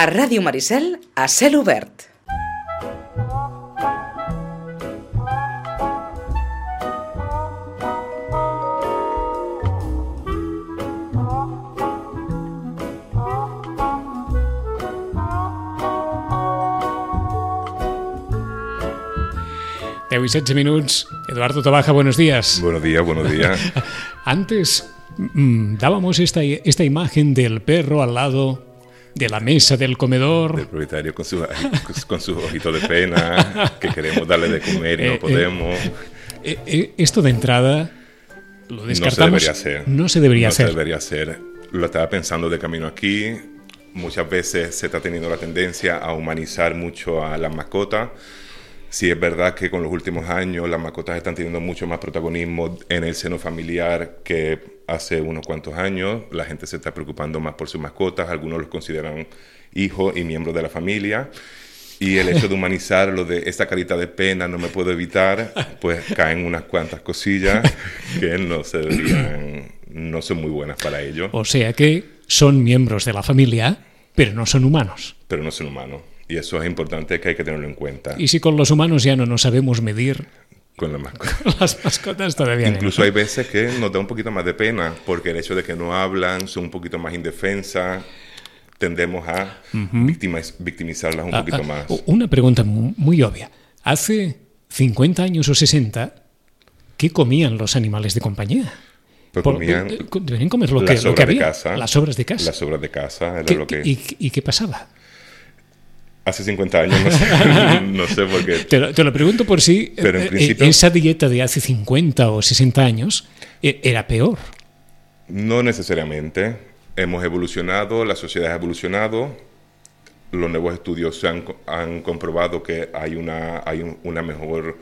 A Ràdio Maricel, a cel obert. Deu y 16 minutos. Eduardo Tobaja, buenos días. Buenos días, buenos días. Antes mm, dábamos esta, esta imagen del perro al lado de la mesa del comedor. Del propietario con su, con su ojito de pena, que queremos darle de comer y no Eh, eh, podemos. Eh, eh, esto de entrada lo no se descartamos. debería hacer. No se debería No se hacer. debería hacer. Lo estaba pensando de camino aquí. Muchas veces se está teniendo la tendencia a humanizar mucho a las mascotas. Sí es verdad que con los últimos años las mascotas están teniendo mucho más protagonismo en el seno familiar que hace unos cuantos años. La gente se está preocupando más por sus mascotas, algunos los consideran hijos y miembros de la familia. Y el hecho de humanizar lo de esta carita de pena no me puedo evitar, pues caen unas cuantas cosillas que no se deberían, no son muy buenas para ellos, O sea que son miembros de la familia, pero no son humanos. pero no son humanos. Y eso es importante que hay que tenerlo en cuenta Y si con los humanos ya no nos sabemos medir, con la mascota. las mascotas todavía. Incluso hay veces que nos da un poquito más de pena, porque el hecho de que no hablan, son un poquito más indefensas, tendemos a victimiz- victimizarlas un Ah, poquito ah, más. Una pregunta mu- muy obvia. Hace 50 años o 60, ¿qué comían los animales de compañía? Pues comían eh, comer lo que, las lo que sobras de había. casa. Las sobras de casa. Las sobras de casa era ¿Qué- lo que... y, y qué pasaba? Hace 50 años, no sé, no sé por qué. Te lo, te lo pregunto por si Pero en eh, principio- esa dieta de hace 50 o 60 años eh, era peor. No necesariamente. Hemos evolucionado, la sociedad ha evolucionado. Los nuevos estudios han, han comprobado que hay una, hay un- una mejor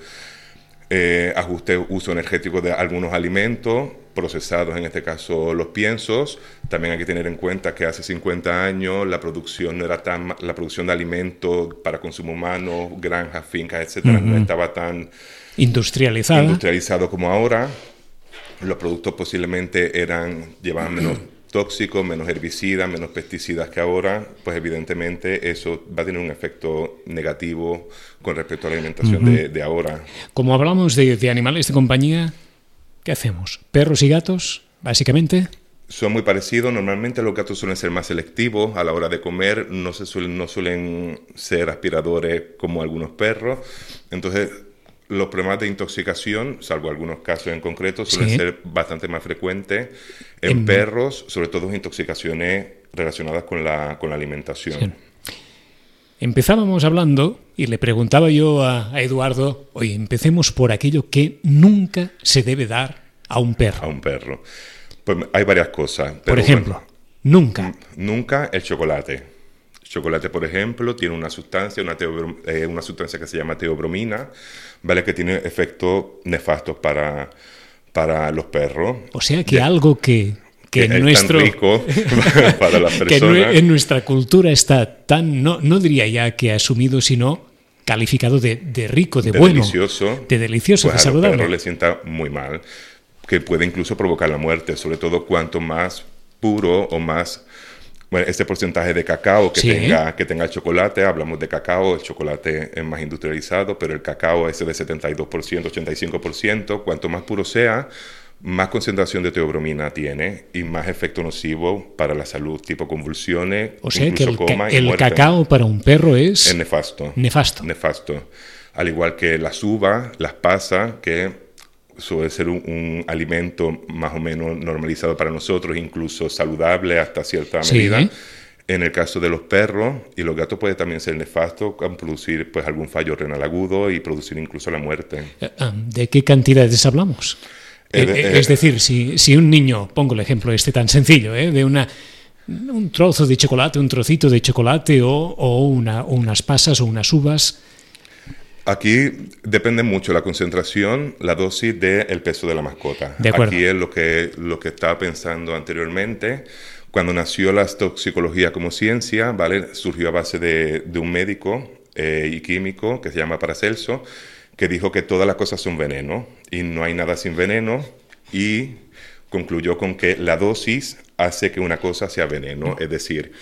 eh, ajuste uso energético de algunos alimentos procesados, en este caso los piensos. También hay que tener en cuenta que hace 50 años la producción no era tan, la producción de alimentos para consumo humano, granjas, fincas, etcétera, no estaba tan Industrializada. industrializado como ahora. Los productos posiblemente eran, llevaban menos tóxicos, menos herbicidas, menos pesticidas que ahora, pues evidentemente eso va a tener un efecto negativo con respecto a la alimentación de, de ahora. Como hablamos de, de animales de compañía, ¿qué hacemos? ¿Perros y gatos, básicamente? Son muy parecidos, normalmente los gatos suelen ser más selectivos a la hora de comer, no, se suelen, no suelen ser aspiradores como algunos perros, entonces los problemas de intoxicación, salvo algunos casos en concreto, suelen Sí. ser bastante más frecuentes en, En- perros, sobre todo intoxicaciones relacionadas con la, con la alimentación. Sí. Empezábamos hablando y le preguntaba yo a, a Eduardo, oye, empecemos por aquello que nunca se debe dar a un perro. A un perro. Pues hay varias cosas. por pero ejemplo, bueno, nunca. Nunca el chocolate. Chocolate, por ejemplo, tiene una sustancia, una, eh, una sustancia que se llama teobromina, ¿vale? que tiene efectos nefastos para, para los perros. O sea que algo que, que, en es nuestro, tan rico para las que en, nue- personas. en nuestra cultura está tan, no, no diría ya que asumido, sino calificado de, de rico, de, de bueno, delicioso, de delicioso, pues de a los saludable. perros les sienta muy mal, que puede incluso provocar la muerte, sobre todo cuanto más puro o más bueno, este porcentaje de cacao que Sí. tenga que tenga el chocolate, hablamos de cacao, el chocolate es más industrializado, pero el cacao ese de 72%, 85%, cuanto más puro sea, más concentración de teobromina tiene y más efecto nocivo para la salud, tipo convulsiones, O sea que el, ca- coma y el cacao para un perro es es nefasto nefasto. nefasto. Al igual que las uvas, las pasas, que suele ser un, un alimento más o menos normalizado para nosotros, incluso saludable hasta cierta Sí. medida. En el caso de los perros y los gatos puede también ser nefasto, producir pues algún fallo renal agudo y producir incluso la muerte. Eh, ah, ¿De qué cantidades hablamos? Eh, Eh, eh, eh, es decir, si, si un niño, pongo el ejemplo este tan sencillo, ¿eh? de una, un trozo de chocolate, un trocito de chocolate o, o una, o unas pasas o unas uvas, Aquí depende mucho la concentración, la dosis del peso de la mascota. De acuerdo. Aquí es lo que, lo que estaba pensando anteriormente. Cuando nació la toxicología como ciencia, ¿vale? surgió a base de, de un médico eh, y químico que se llama Paracelso, que dijo que todas las cosas son veneno y no hay nada sin veneno y concluyó con que la dosis hace que una cosa sea veneno. Es decir,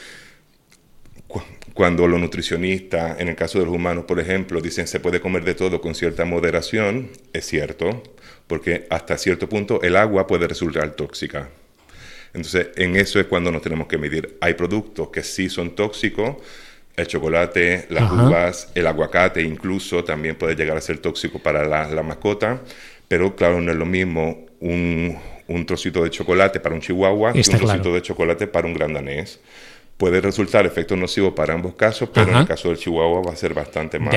cuando los nutricionistas, en el caso de los humanos, por ejemplo, dicen se puede comer de todo con cierta moderación, es cierto, porque hasta cierto punto el agua puede resultar tóxica. Entonces, en eso es cuando nos tenemos que medir. Hay productos que sí son tóxicos, el chocolate, las uvas, el aguacate incluso también puede llegar a ser tóxico para la, mascota, pero claro, no es lo mismo un, trocito de chocolate para un chihuahua que un trocito de chocolate para un gran danés puede resultar efecto nocivo para ambos casos, pero en el caso del chihuahua va a ser bastante más,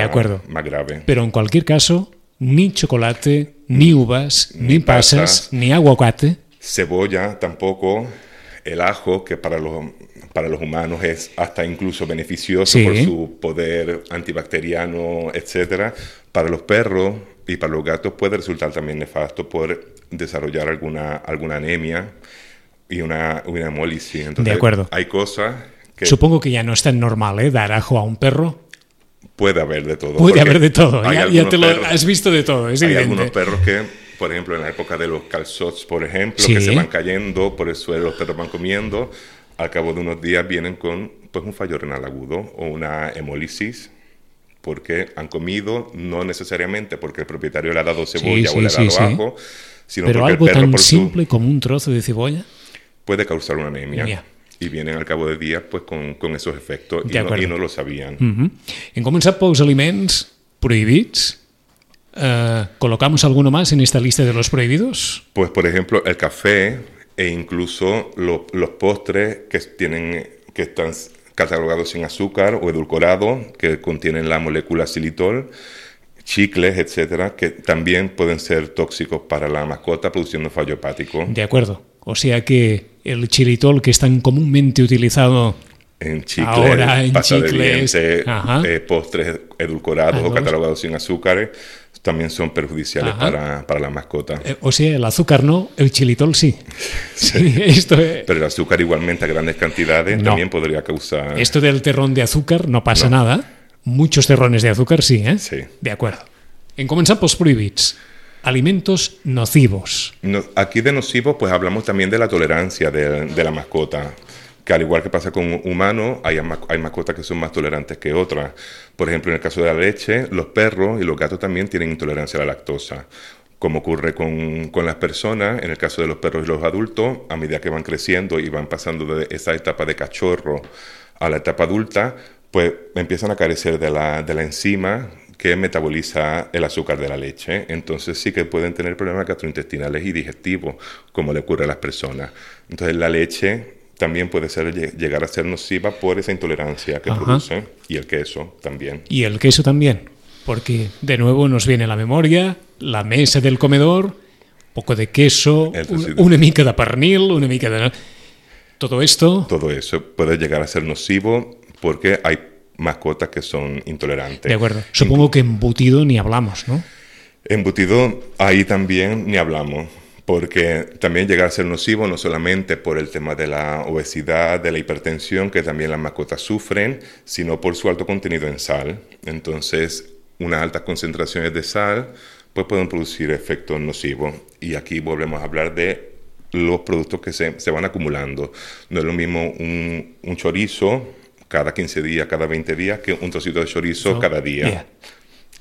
más grave. Pero en cualquier caso, ni chocolate, ni uvas, ni, pasas, ni aguacate. Cebolla tampoco, el ajo, que para los, para los humanos es hasta incluso beneficioso por su poder antibacteriano, etcétera. Para los perros y para los gatos puede resultar también nefasto por desarrollar alguna, alguna anemia y una, una hemólisis. Entonces, de acuerdo. Hay cosas que... Supongo que ya no es tan normal, ¿eh? Dar ajo a un perro. Puede haber de todo. Puede haber de todo. Ya, te lo has visto de todo, es Hay algunos perros que, por ejemplo, en la época de los calzots, por ejemplo, que se van cayendo por el suelo, los perros van comiendo, al cabo de unos días vienen con pues, un fallo renal agudo o una hemólisis porque han comido, no necesariamente porque el propietario le ha dado cebolla o le ha dado ajo, sino Pero porque algo el perro tan simple como un trozo de cebolla puede causar una anemia. Y vienen al cabo de días pues, con, con esos efectos y no, y no, lo sabían. Uh -huh. En començat pels aliments prohibits, uh, ¿colocamos alguno más en esta lista de los prohibidos? Pues, por ejemplo, el café e incluso lo, los postres que, tienen, que están catalogados sin azúcar o edulcorado, que contienen la molécula xilitol, chicles, etcétera, que también pueden ser tóxicos para la mascota produciendo fallo hepático. De acuerdo. O sea que el chilitol que es tan comúnmente utilizado en chicles, ahora en pasta chicles, de dientes, eh, postres edulcorados o catalogados sin azúcares, también son perjudiciales para, para, la mascota. Eh, o sea, el azúcar no, el chilitol sí. sí. sí esto es... Pero el azúcar igualmente a grandes cantidades no. también podría causar... Esto del terrón de azúcar no pasa no. nada. Muchos terrones de azúcar sí, ¿eh? Sí. De acuerdo. En comenzar pels prohibits. Alimentos nocivos. No, aquí de nocivos, pues hablamos también de la tolerancia de, de, la mascota. Que al igual que pasa con humanos, hay, hay mascotas que son más tolerantes que otras. Por ejemplo, en el caso de la leche, los perros y los gatos también tienen intolerancia a la lactosa. Como ocurre con, con, las personas, en el caso de los perros y los adultos, a medida que van creciendo y van pasando de esa etapa de cachorro a la etapa adulta, pues empiezan a carecer de la, de la enzima que metaboliza el azúcar de la leche. Entonces sí que pueden tener problemas gastrointestinales y digestivos, como le ocurre a las personas. Entonces la leche también puede ser, llegar a ser nociva por esa intolerancia que Ajá. produce. Y el queso también. Y el queso también, porque de nuevo nos viene a la memoria la mesa del comedor, poco de queso, un, una mica de pernil, una mica de... Todo esto... Todo eso puede llegar a ser nocivo porque hay mascotas que son intolerantes. De acuerdo. Supongo que embutido ni hablamos, ¿no? Embutido, ahí también ni hablamos, porque también llega a ser nocivo no solamente por el tema de la obesidad, de la hipertensión, que también las mascotas sufren, sino por su alto contenido en sal. Entonces, unas altas concentraciones de sal pues pueden producir efectos nocivos. Y aquí volvemos a hablar de los productos que se, se van acumulando. No es lo mismo un, un chorizo cada 15 días, cada 20 días, que un trocito de chorizo cada día. Yeah.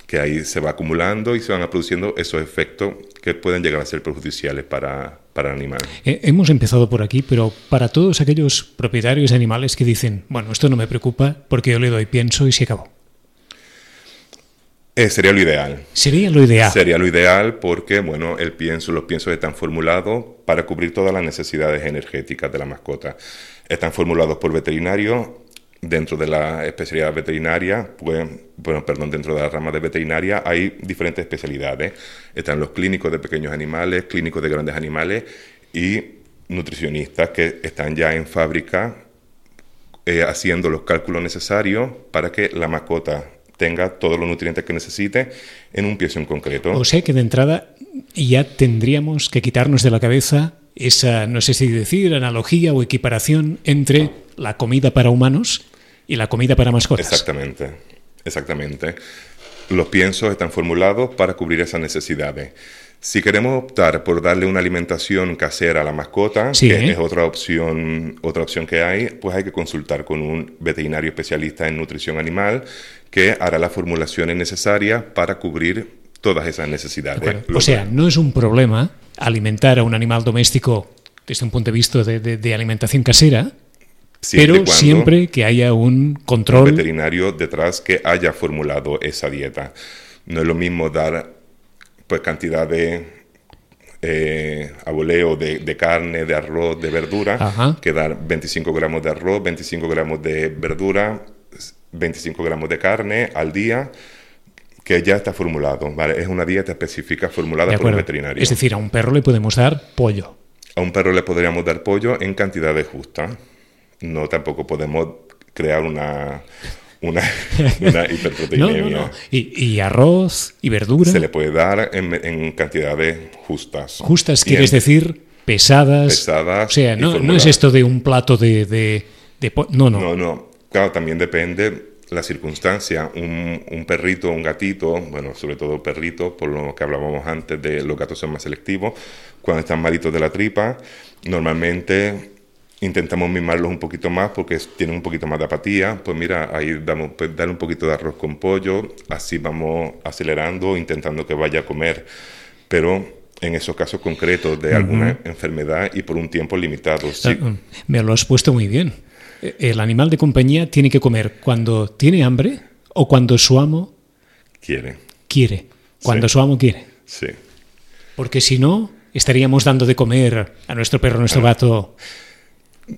Que ahí se va acumulando y se van produciendo esos efectos que pueden llegar a ser perjudiciales para, para el animal. Eh, hemos empezado por aquí, pero para todos aquellos propietarios de animales que dicen, bueno, esto no me preocupa porque yo le doy pienso y se acabó. Eh, sería lo ideal. Sería lo ideal. Sería lo ideal porque, bueno, el pienso, los piensos están formulados para cubrir todas las necesidades energéticas de la mascota. Están formulados por veterinarios dentro de la especialidad veterinaria, pues, bueno, perdón, dentro de la rama de veterinaria hay diferentes especialidades. Están los clínicos de pequeños animales, clínicos de grandes animales y nutricionistas que están ya en fábrica eh, haciendo los cálculos necesarios para que la mascota tenga todos los nutrientes que necesite en un pienso en concreto. O sea que de entrada ya tendríamos que quitarnos de la cabeza esa, no sé si decir, analogía o equiparación entre la comida para humanos y la comida para mascotas. Exactamente, exactamente. Los piensos están formulados para cubrir esas necesidades. Si queremos optar por darle una alimentación casera a la mascota, que es otra opción, otra opción que hay, pues hay que consultar con un veterinario especialista en nutrición animal que hará las formulaciones necesarias para cubrir todas esas necesidades. O sea, no es un problema alimentar a un animal doméstico desde un punto de vista de, alimentación casera, pero siempre que haya un control. Un veterinario detrás que haya formulado esa dieta. No es lo mismo dar pues cantidad de eh, aboleo de, carne, de arroz, de verdura, que dar 25 gramos de arroz, 25 gramos de verdura, 25 gramos de carne al día que ya está formulado, ¿vale? Es una dieta específica formulada por un veterinario. Es decir, a un perro le podemos dar pollo. A un perro le podríamos dar pollo en cantidades justas. No tampoco podemos crear una, una, hiperproteinemia. Y, arroz y verdura. Se le puede dar en, cantidades justas. Justas, quieres decir pesadas. Pesadas. O sea, no, no es esto de un plato de, de, de, No, no. No, no. Claro, también depende la circunstancia, un, perrito, un gatito, bueno, sobre todo perrito, por lo que hablábamos antes de los gatos son más selectivos, cuando están malitos de la tripa, normalmente intentamos mimarlos un poquito más porque tienen un poquito más de apatía, pues mira, ahí damos, pues darle un poquito de arroz con pollo, así vamos acelerando, intentando que vaya a comer, pero en esos casos concretos de alguna enfermedad y por un tiempo limitado. Sí. Ah, me lo has puesto muy bien el animal de compañía tiene que comer cuando tiene hambre o cuando su amo quiere. Quiere. Cuando su amo quiere. Sí. Porque si no, estaríamos dando de comer a nuestro perro, a nuestro ah.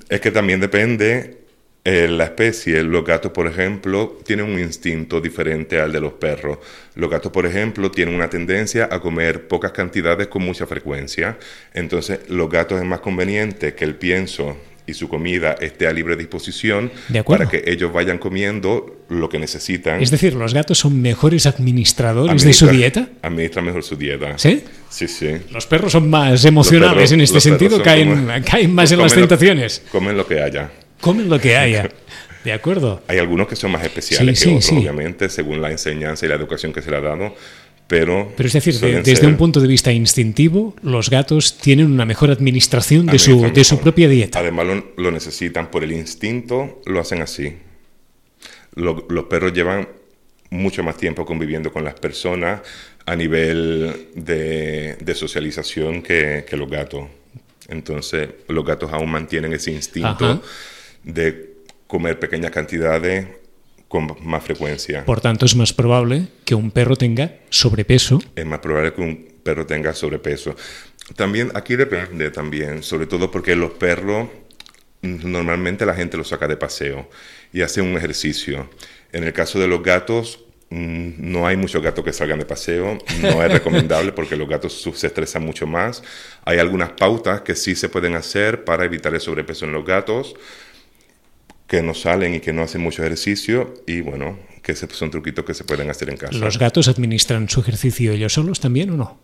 Es que también depende eh, la especie. Los gatos, por ejemplo, tienen un instinto diferente al de los perros. Los gatos, por ejemplo, tienen una tendencia a comer pocas cantidades con mucha frecuencia. Entonces, los gatos es más conveniente que el pienso y su comida esté a libre disposición para que ellos vayan comiendo lo que necesitan. Es decir, los gatos son mejores administradores de su dieta. Administran mejor su dieta. ¿Sí? Sí, sí. Los perros son más emocionales en este sentido, caen, caen más en las tentaciones. comen lo que haya. Comen lo que haya. De acuerdo. Hay algunos que son más especiales que otros, obviamente, según la enseñanza y la educación que se le ha dado. Pero, Pero es decir, desde un punto de vista instintivo, los gatos tienen una mejor administración de su, de su propia dieta. Además lo, necesitan por el instinto, lo hacen así. los perros llevan mucho más tiempo conviviendo con las personas a nivel de, socialización que, los gatos. Entonces, los gatos aún mantienen ese instinto de comer pequeñas cantidades con más frecuencia. Por tanto, es más probable que un perro tenga sobrepeso. Es más probable que un perro tenga sobrepeso. También aquí depende también, sobre todo porque los perros normalmente la gente los saca de paseo y hace un ejercicio. En el caso de los gatos, mm, no hay muchos gatos que salgan de paseo, no es recomendable porque los gatos se estresan mucho más. Hay algunas pautas que sí se pueden hacer para evitar el sobrepeso en los gatos, que no salen y que no hacen mucho ejercicio y bueno, que son truquitos que se pueden hacer en casa. ¿Los gatos administran su ejercicio ellos solos también o no?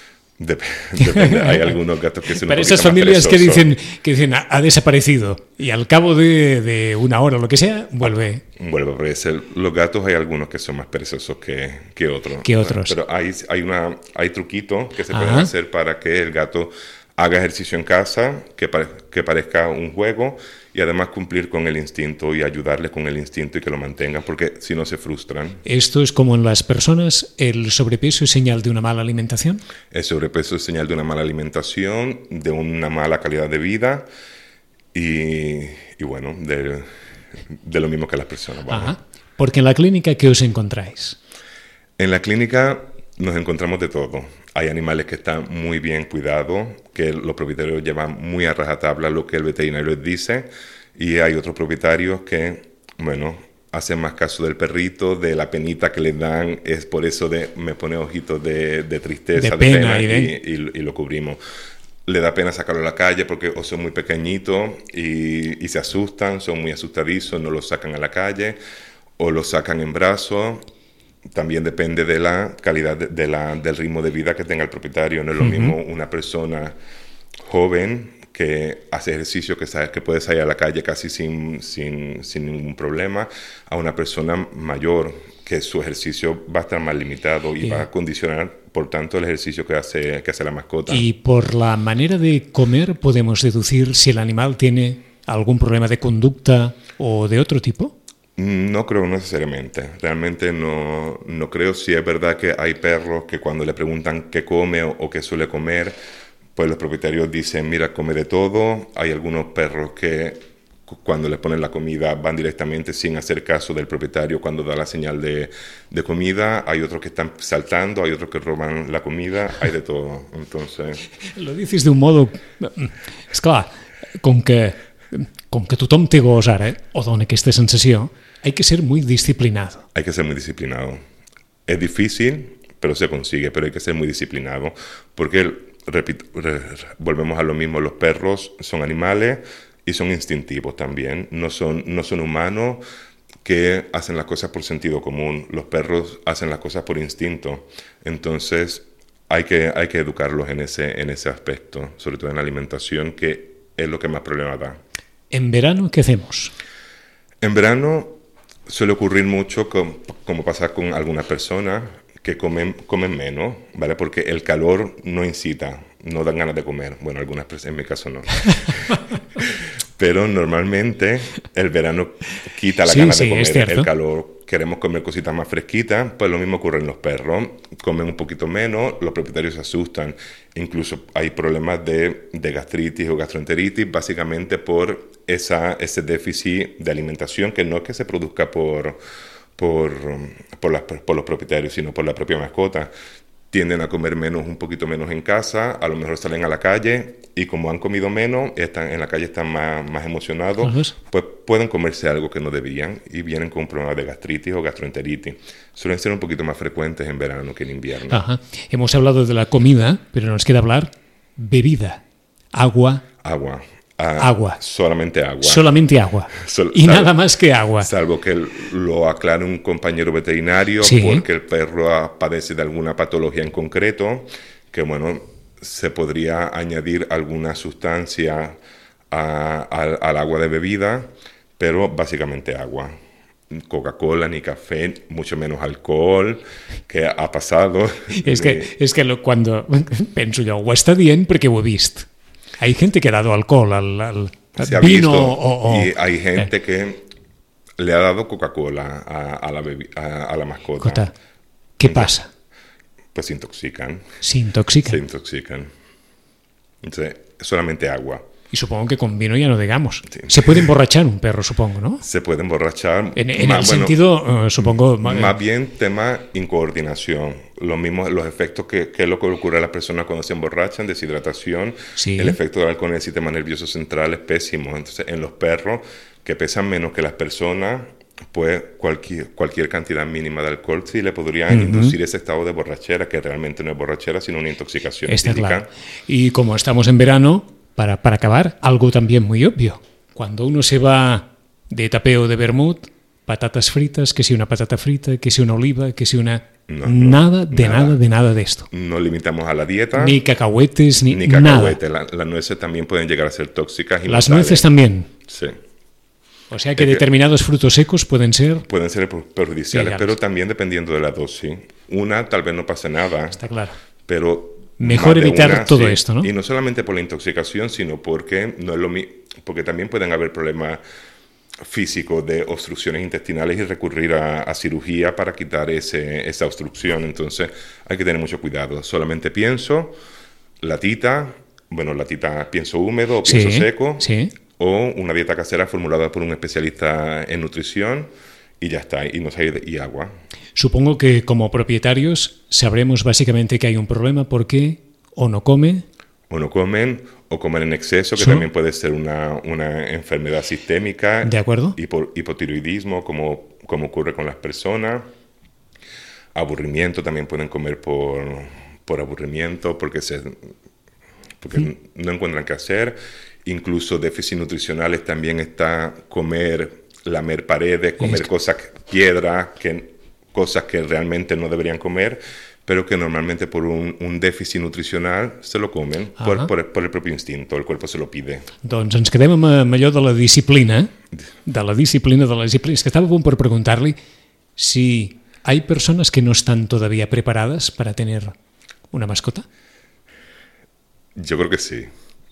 depende, hay algunos gatos que se Para esas familias que dicen, que dicen ha, desaparecido y al cabo de, una hora o lo que sea, vuelve. Vuelve a aparecer. Los gatos hay algunos que son más perezosos que, que otros. Que otros. Pero hay, hay, una, hay truquitos que se pueden hacer para que el gato haga ejercicio en casa, que, que parezca un juego y además cumplir con el instinto y ayudarles con el instinto y que lo mantengan, porque si no se frustran. ¿Esto es como en las personas? ¿El sobrepeso es señal de una mala alimentación? El sobrepeso es señal de una mala alimentación, de una mala calidad de vida y, y bueno, de, de, lo mismo que las personas. Porque en la clínica, ¿qué os encontráis? En la clínica nos encontramos de todo. Hay animales que están muy bien cuidados, que los propietarios llevan muy a rajatabla lo que el veterinario les dice, y hay otros propietarios que, bueno, hacen más caso del perrito, de la penita que le dan, es por eso de me pone ojitos de, tristeza, de, pena, y, lo cubrimos. Le da pena sacarlo a la calle porque o son muy pequeñitos y, y se asustan, son muy asustadizos, no los sacan a la calle o los sacan en brazos también depende de la calidad de, la, del ritmo de vida que tenga el propietario. No es lo mismo una persona joven que hace ejercicio, que sabe que puede salir a la calle casi sin, sin, sin ningún problema, a una persona mayor que su ejercicio va a estar más limitado y va a condicionar por tanto el ejercicio que hace, que hace la mascota. Y por la manera de comer podemos deducir si el animal tiene algún problema de conducta o de otro tipo. No creo necesariamente, realmente no, no creo. Si es verdad que hay perros que cuando le preguntan qué come o, qué suele comer, pues los propietarios dicen, mira, come de todo. Hay algunos perros que cuando les ponen la comida van directamente sin hacer caso del propietario cuando da la señal de, de, comida, hay otros que están saltando, hay otros que roban la comida, hay de todo. Entonces... Lo dices de un modo... És clar, com que, com que tothom té gos ara, eh, o dona aquesta sensació, hay que ser muy disciplinado. Hay que ser muy disciplinado. Es difícil, pero se consigue, pero hay que ser muy disciplinado, porque, repito, volvemos a lo mismo, los perros son animales, y son instintivos también, no son, no son humanos que hacen las cosas por sentido común, los perros hacen las cosas por instinto, entonces hay que, hay que educarlos en ese, en ese aspecto, sobre todo en la alimentación, que es lo que más problema da. ¿En verano qué hacemos? En verano suele ocurrir mucho, con, como pasa con algunas personas, que comen, comen menos, ¿vale? Porque el calor no incita, no dan ganas de comer. Bueno, algunas en mi caso no. Pero normalmente el verano quita la sí, ganas sí, de comer. El calor, queremos comer cositas más fresquitas, pues lo mismo ocurre en los perros. Comen un poquito menos, los propietarios se asustan. Incluso hay problemas de, de gastritis o gastroenteritis, básicamente por esa, ese déficit de alimentación que no es que se produzca por por, por, las, por, los propietarios, sino por la propia mascota. Tienden a comer menos, un poquito menos en casa, a lo mejor salen a la calle y como han comido menos, están en la calle están más, más emocionados, pues pueden comerse algo que no debían y vienen con problemas de gastritis o gastroenteritis. Suelen ser un poquito más frecuentes en verano que en invierno. Ajá. Hemos hablado de la comida, pero nos queda hablar bebida, agua. Agua. A agua. Solamente agua. Solamente agua. Sol, y salvo, nada más que agua. Salvo que lo aclare un compañero veterinario sí. porque el perro padece de alguna patología en concreto, que bueno, se podría añadir alguna sustancia a, a, al agua de bebida, pero básicamente agua. Coca-Cola ni café, mucho menos alcohol, que ha pasado. És que, és que lo, cuando penso jo, ho està dient perquè ho he vist. Hay gente que ha dado alcohol al, al vino visto, o, o, y hay gente eh. que le ha dado Coca-Cola a, a, la a, a, la mascota. Cota. ¿Qué Entonces, pasa? Pues se intoxican. Se intoxican. Se intoxican. Entonces, solamente agua. Y supongo que con vino ya no digamos. Sí. Se puede emborrachar un perro, supongo, ¿no? Se puede emborrachar. En, en más, el sentido, uh, supongo... Más bien tema incoordinación. Lo mismo, los efectos que, que, es lo que ocurre a las personas cuando se emborrachan, deshidratación. Sí. El efecto del alcohol en el sistema nervioso central es pésimo. Entonces, en los perros que pesan menos que las personas, pues cualquier, cualquier cantidad mínima de alcohol sí le podría uh -huh. inducir ese estado de borrachera, que realmente no es borrachera, sino una intoxicación Está. Claro. Y como estamos en verano para, para acabar, algo también muy obvio. Cuando uno se va de tapeo de vermut, patatas fritas, que si una patata frita, que si una oliva, que si una... No, nada, de nada. nada. de nada de esto. No limitamos a la dieta. Ni cacahuetes, ni, ni cacahuete. La, las nueces también pueden llegar a ser tóxicas. Y las nueces también. Sí. O sea que, que determinados frutos secos pueden ser... Pueden ser perjudiciales, pero también dependiendo de la dosis. Una tal vez no pase nada. Está claro. Pero Mejor evitar una, todo sí. esto, ¿no? Y no solamente por la intoxicación, sino porque no es lo porque también pueden haber problemas físicos de obstrucciones intestinales y recurrir a, a cirugía para quitar ese, esa obstrucción. Entonces hay que tener mucho cuidado. Solamente pienso, latita, bueno, latita pienso húmedo o pienso sí, seco, sí. o una dieta casera formulada por un especialista en nutrición y ya está, y, no y agua. Supongo que como propietarios sabremos básicamente que hay un problema porque o no come. O no comen, o comen en exceso, que ¿Sí? también puede ser una, una, enfermedad sistémica. De acuerdo. Hipo, hipotiroidismo, como, como ocurre con las personas. Aburrimiento, también pueden comer por, por aburrimiento, porque, se, porque ¿Sí? no encuentran qué hacer. Incluso déficit nutricionales también está comer, lamer paredes, comer cosas, piedra, que cosas que realmente no deberían comer, pero que normalmente por un, un déficit nutricional se lo comen por, por, por el propio instinto, el cuerpo se lo pide. Doncs ens quedem amb, amb allò de la disciplina, de la disciplina, de la disciplina. Es que estaba bon por preguntarle si hay personas que no están todavía preparadas para tener una mascota? Yo creo que sí.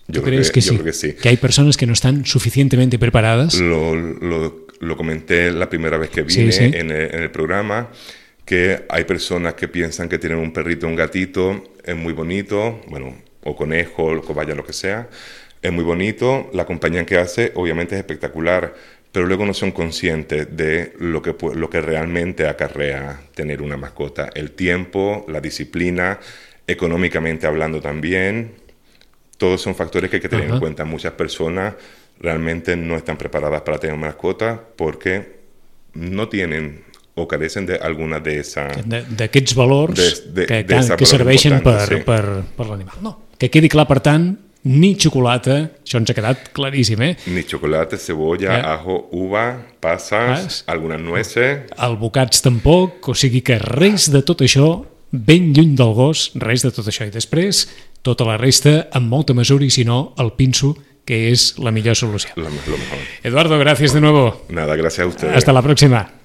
Yo ¿Tú creo crees que, yo sí? creo que sí. Que hay personas que no están suficientemente preparadas. Lo, lo- lo comenté la primera vez que Sí, vine sí. En, el, en el programa, que hay personas que piensan que tienen un perrito un gatito, es muy bonito, bueno, o conejo, o cobaya, lo que sea, es muy bonito, la compañía que hace obviamente es espectacular, pero luego no son conscientes de lo que, lo que realmente acarrea tener una mascota, el tiempo, la disciplina, económicamente hablando también, todos son factores que hay que tener Ajá. en cuenta. Muchas personas realmente no están preparadas para tener mascota porque no tienen o carecen de alguna de esas... de- d'aquests valors De- de- que, de que, esa que serveixen per, sí. per, per l'animal. No, que quedi clar, per tant, ni xocolata, això ens ha quedat claríssim, eh? Ni chocolate, cebolla, Ja. ajo, uva, pasas, Pas. algunas nueces. Albocats tampoc, o sigui que res de tot això, ben lluny del gos, res de tot això. I després, tota la resta amb molta mesura i si no, el pinso, que és la millor solució. Lo, lo mejor. Eduardo, gracias de nuevo. Nada, gracias a ustedes. Hasta la próxima.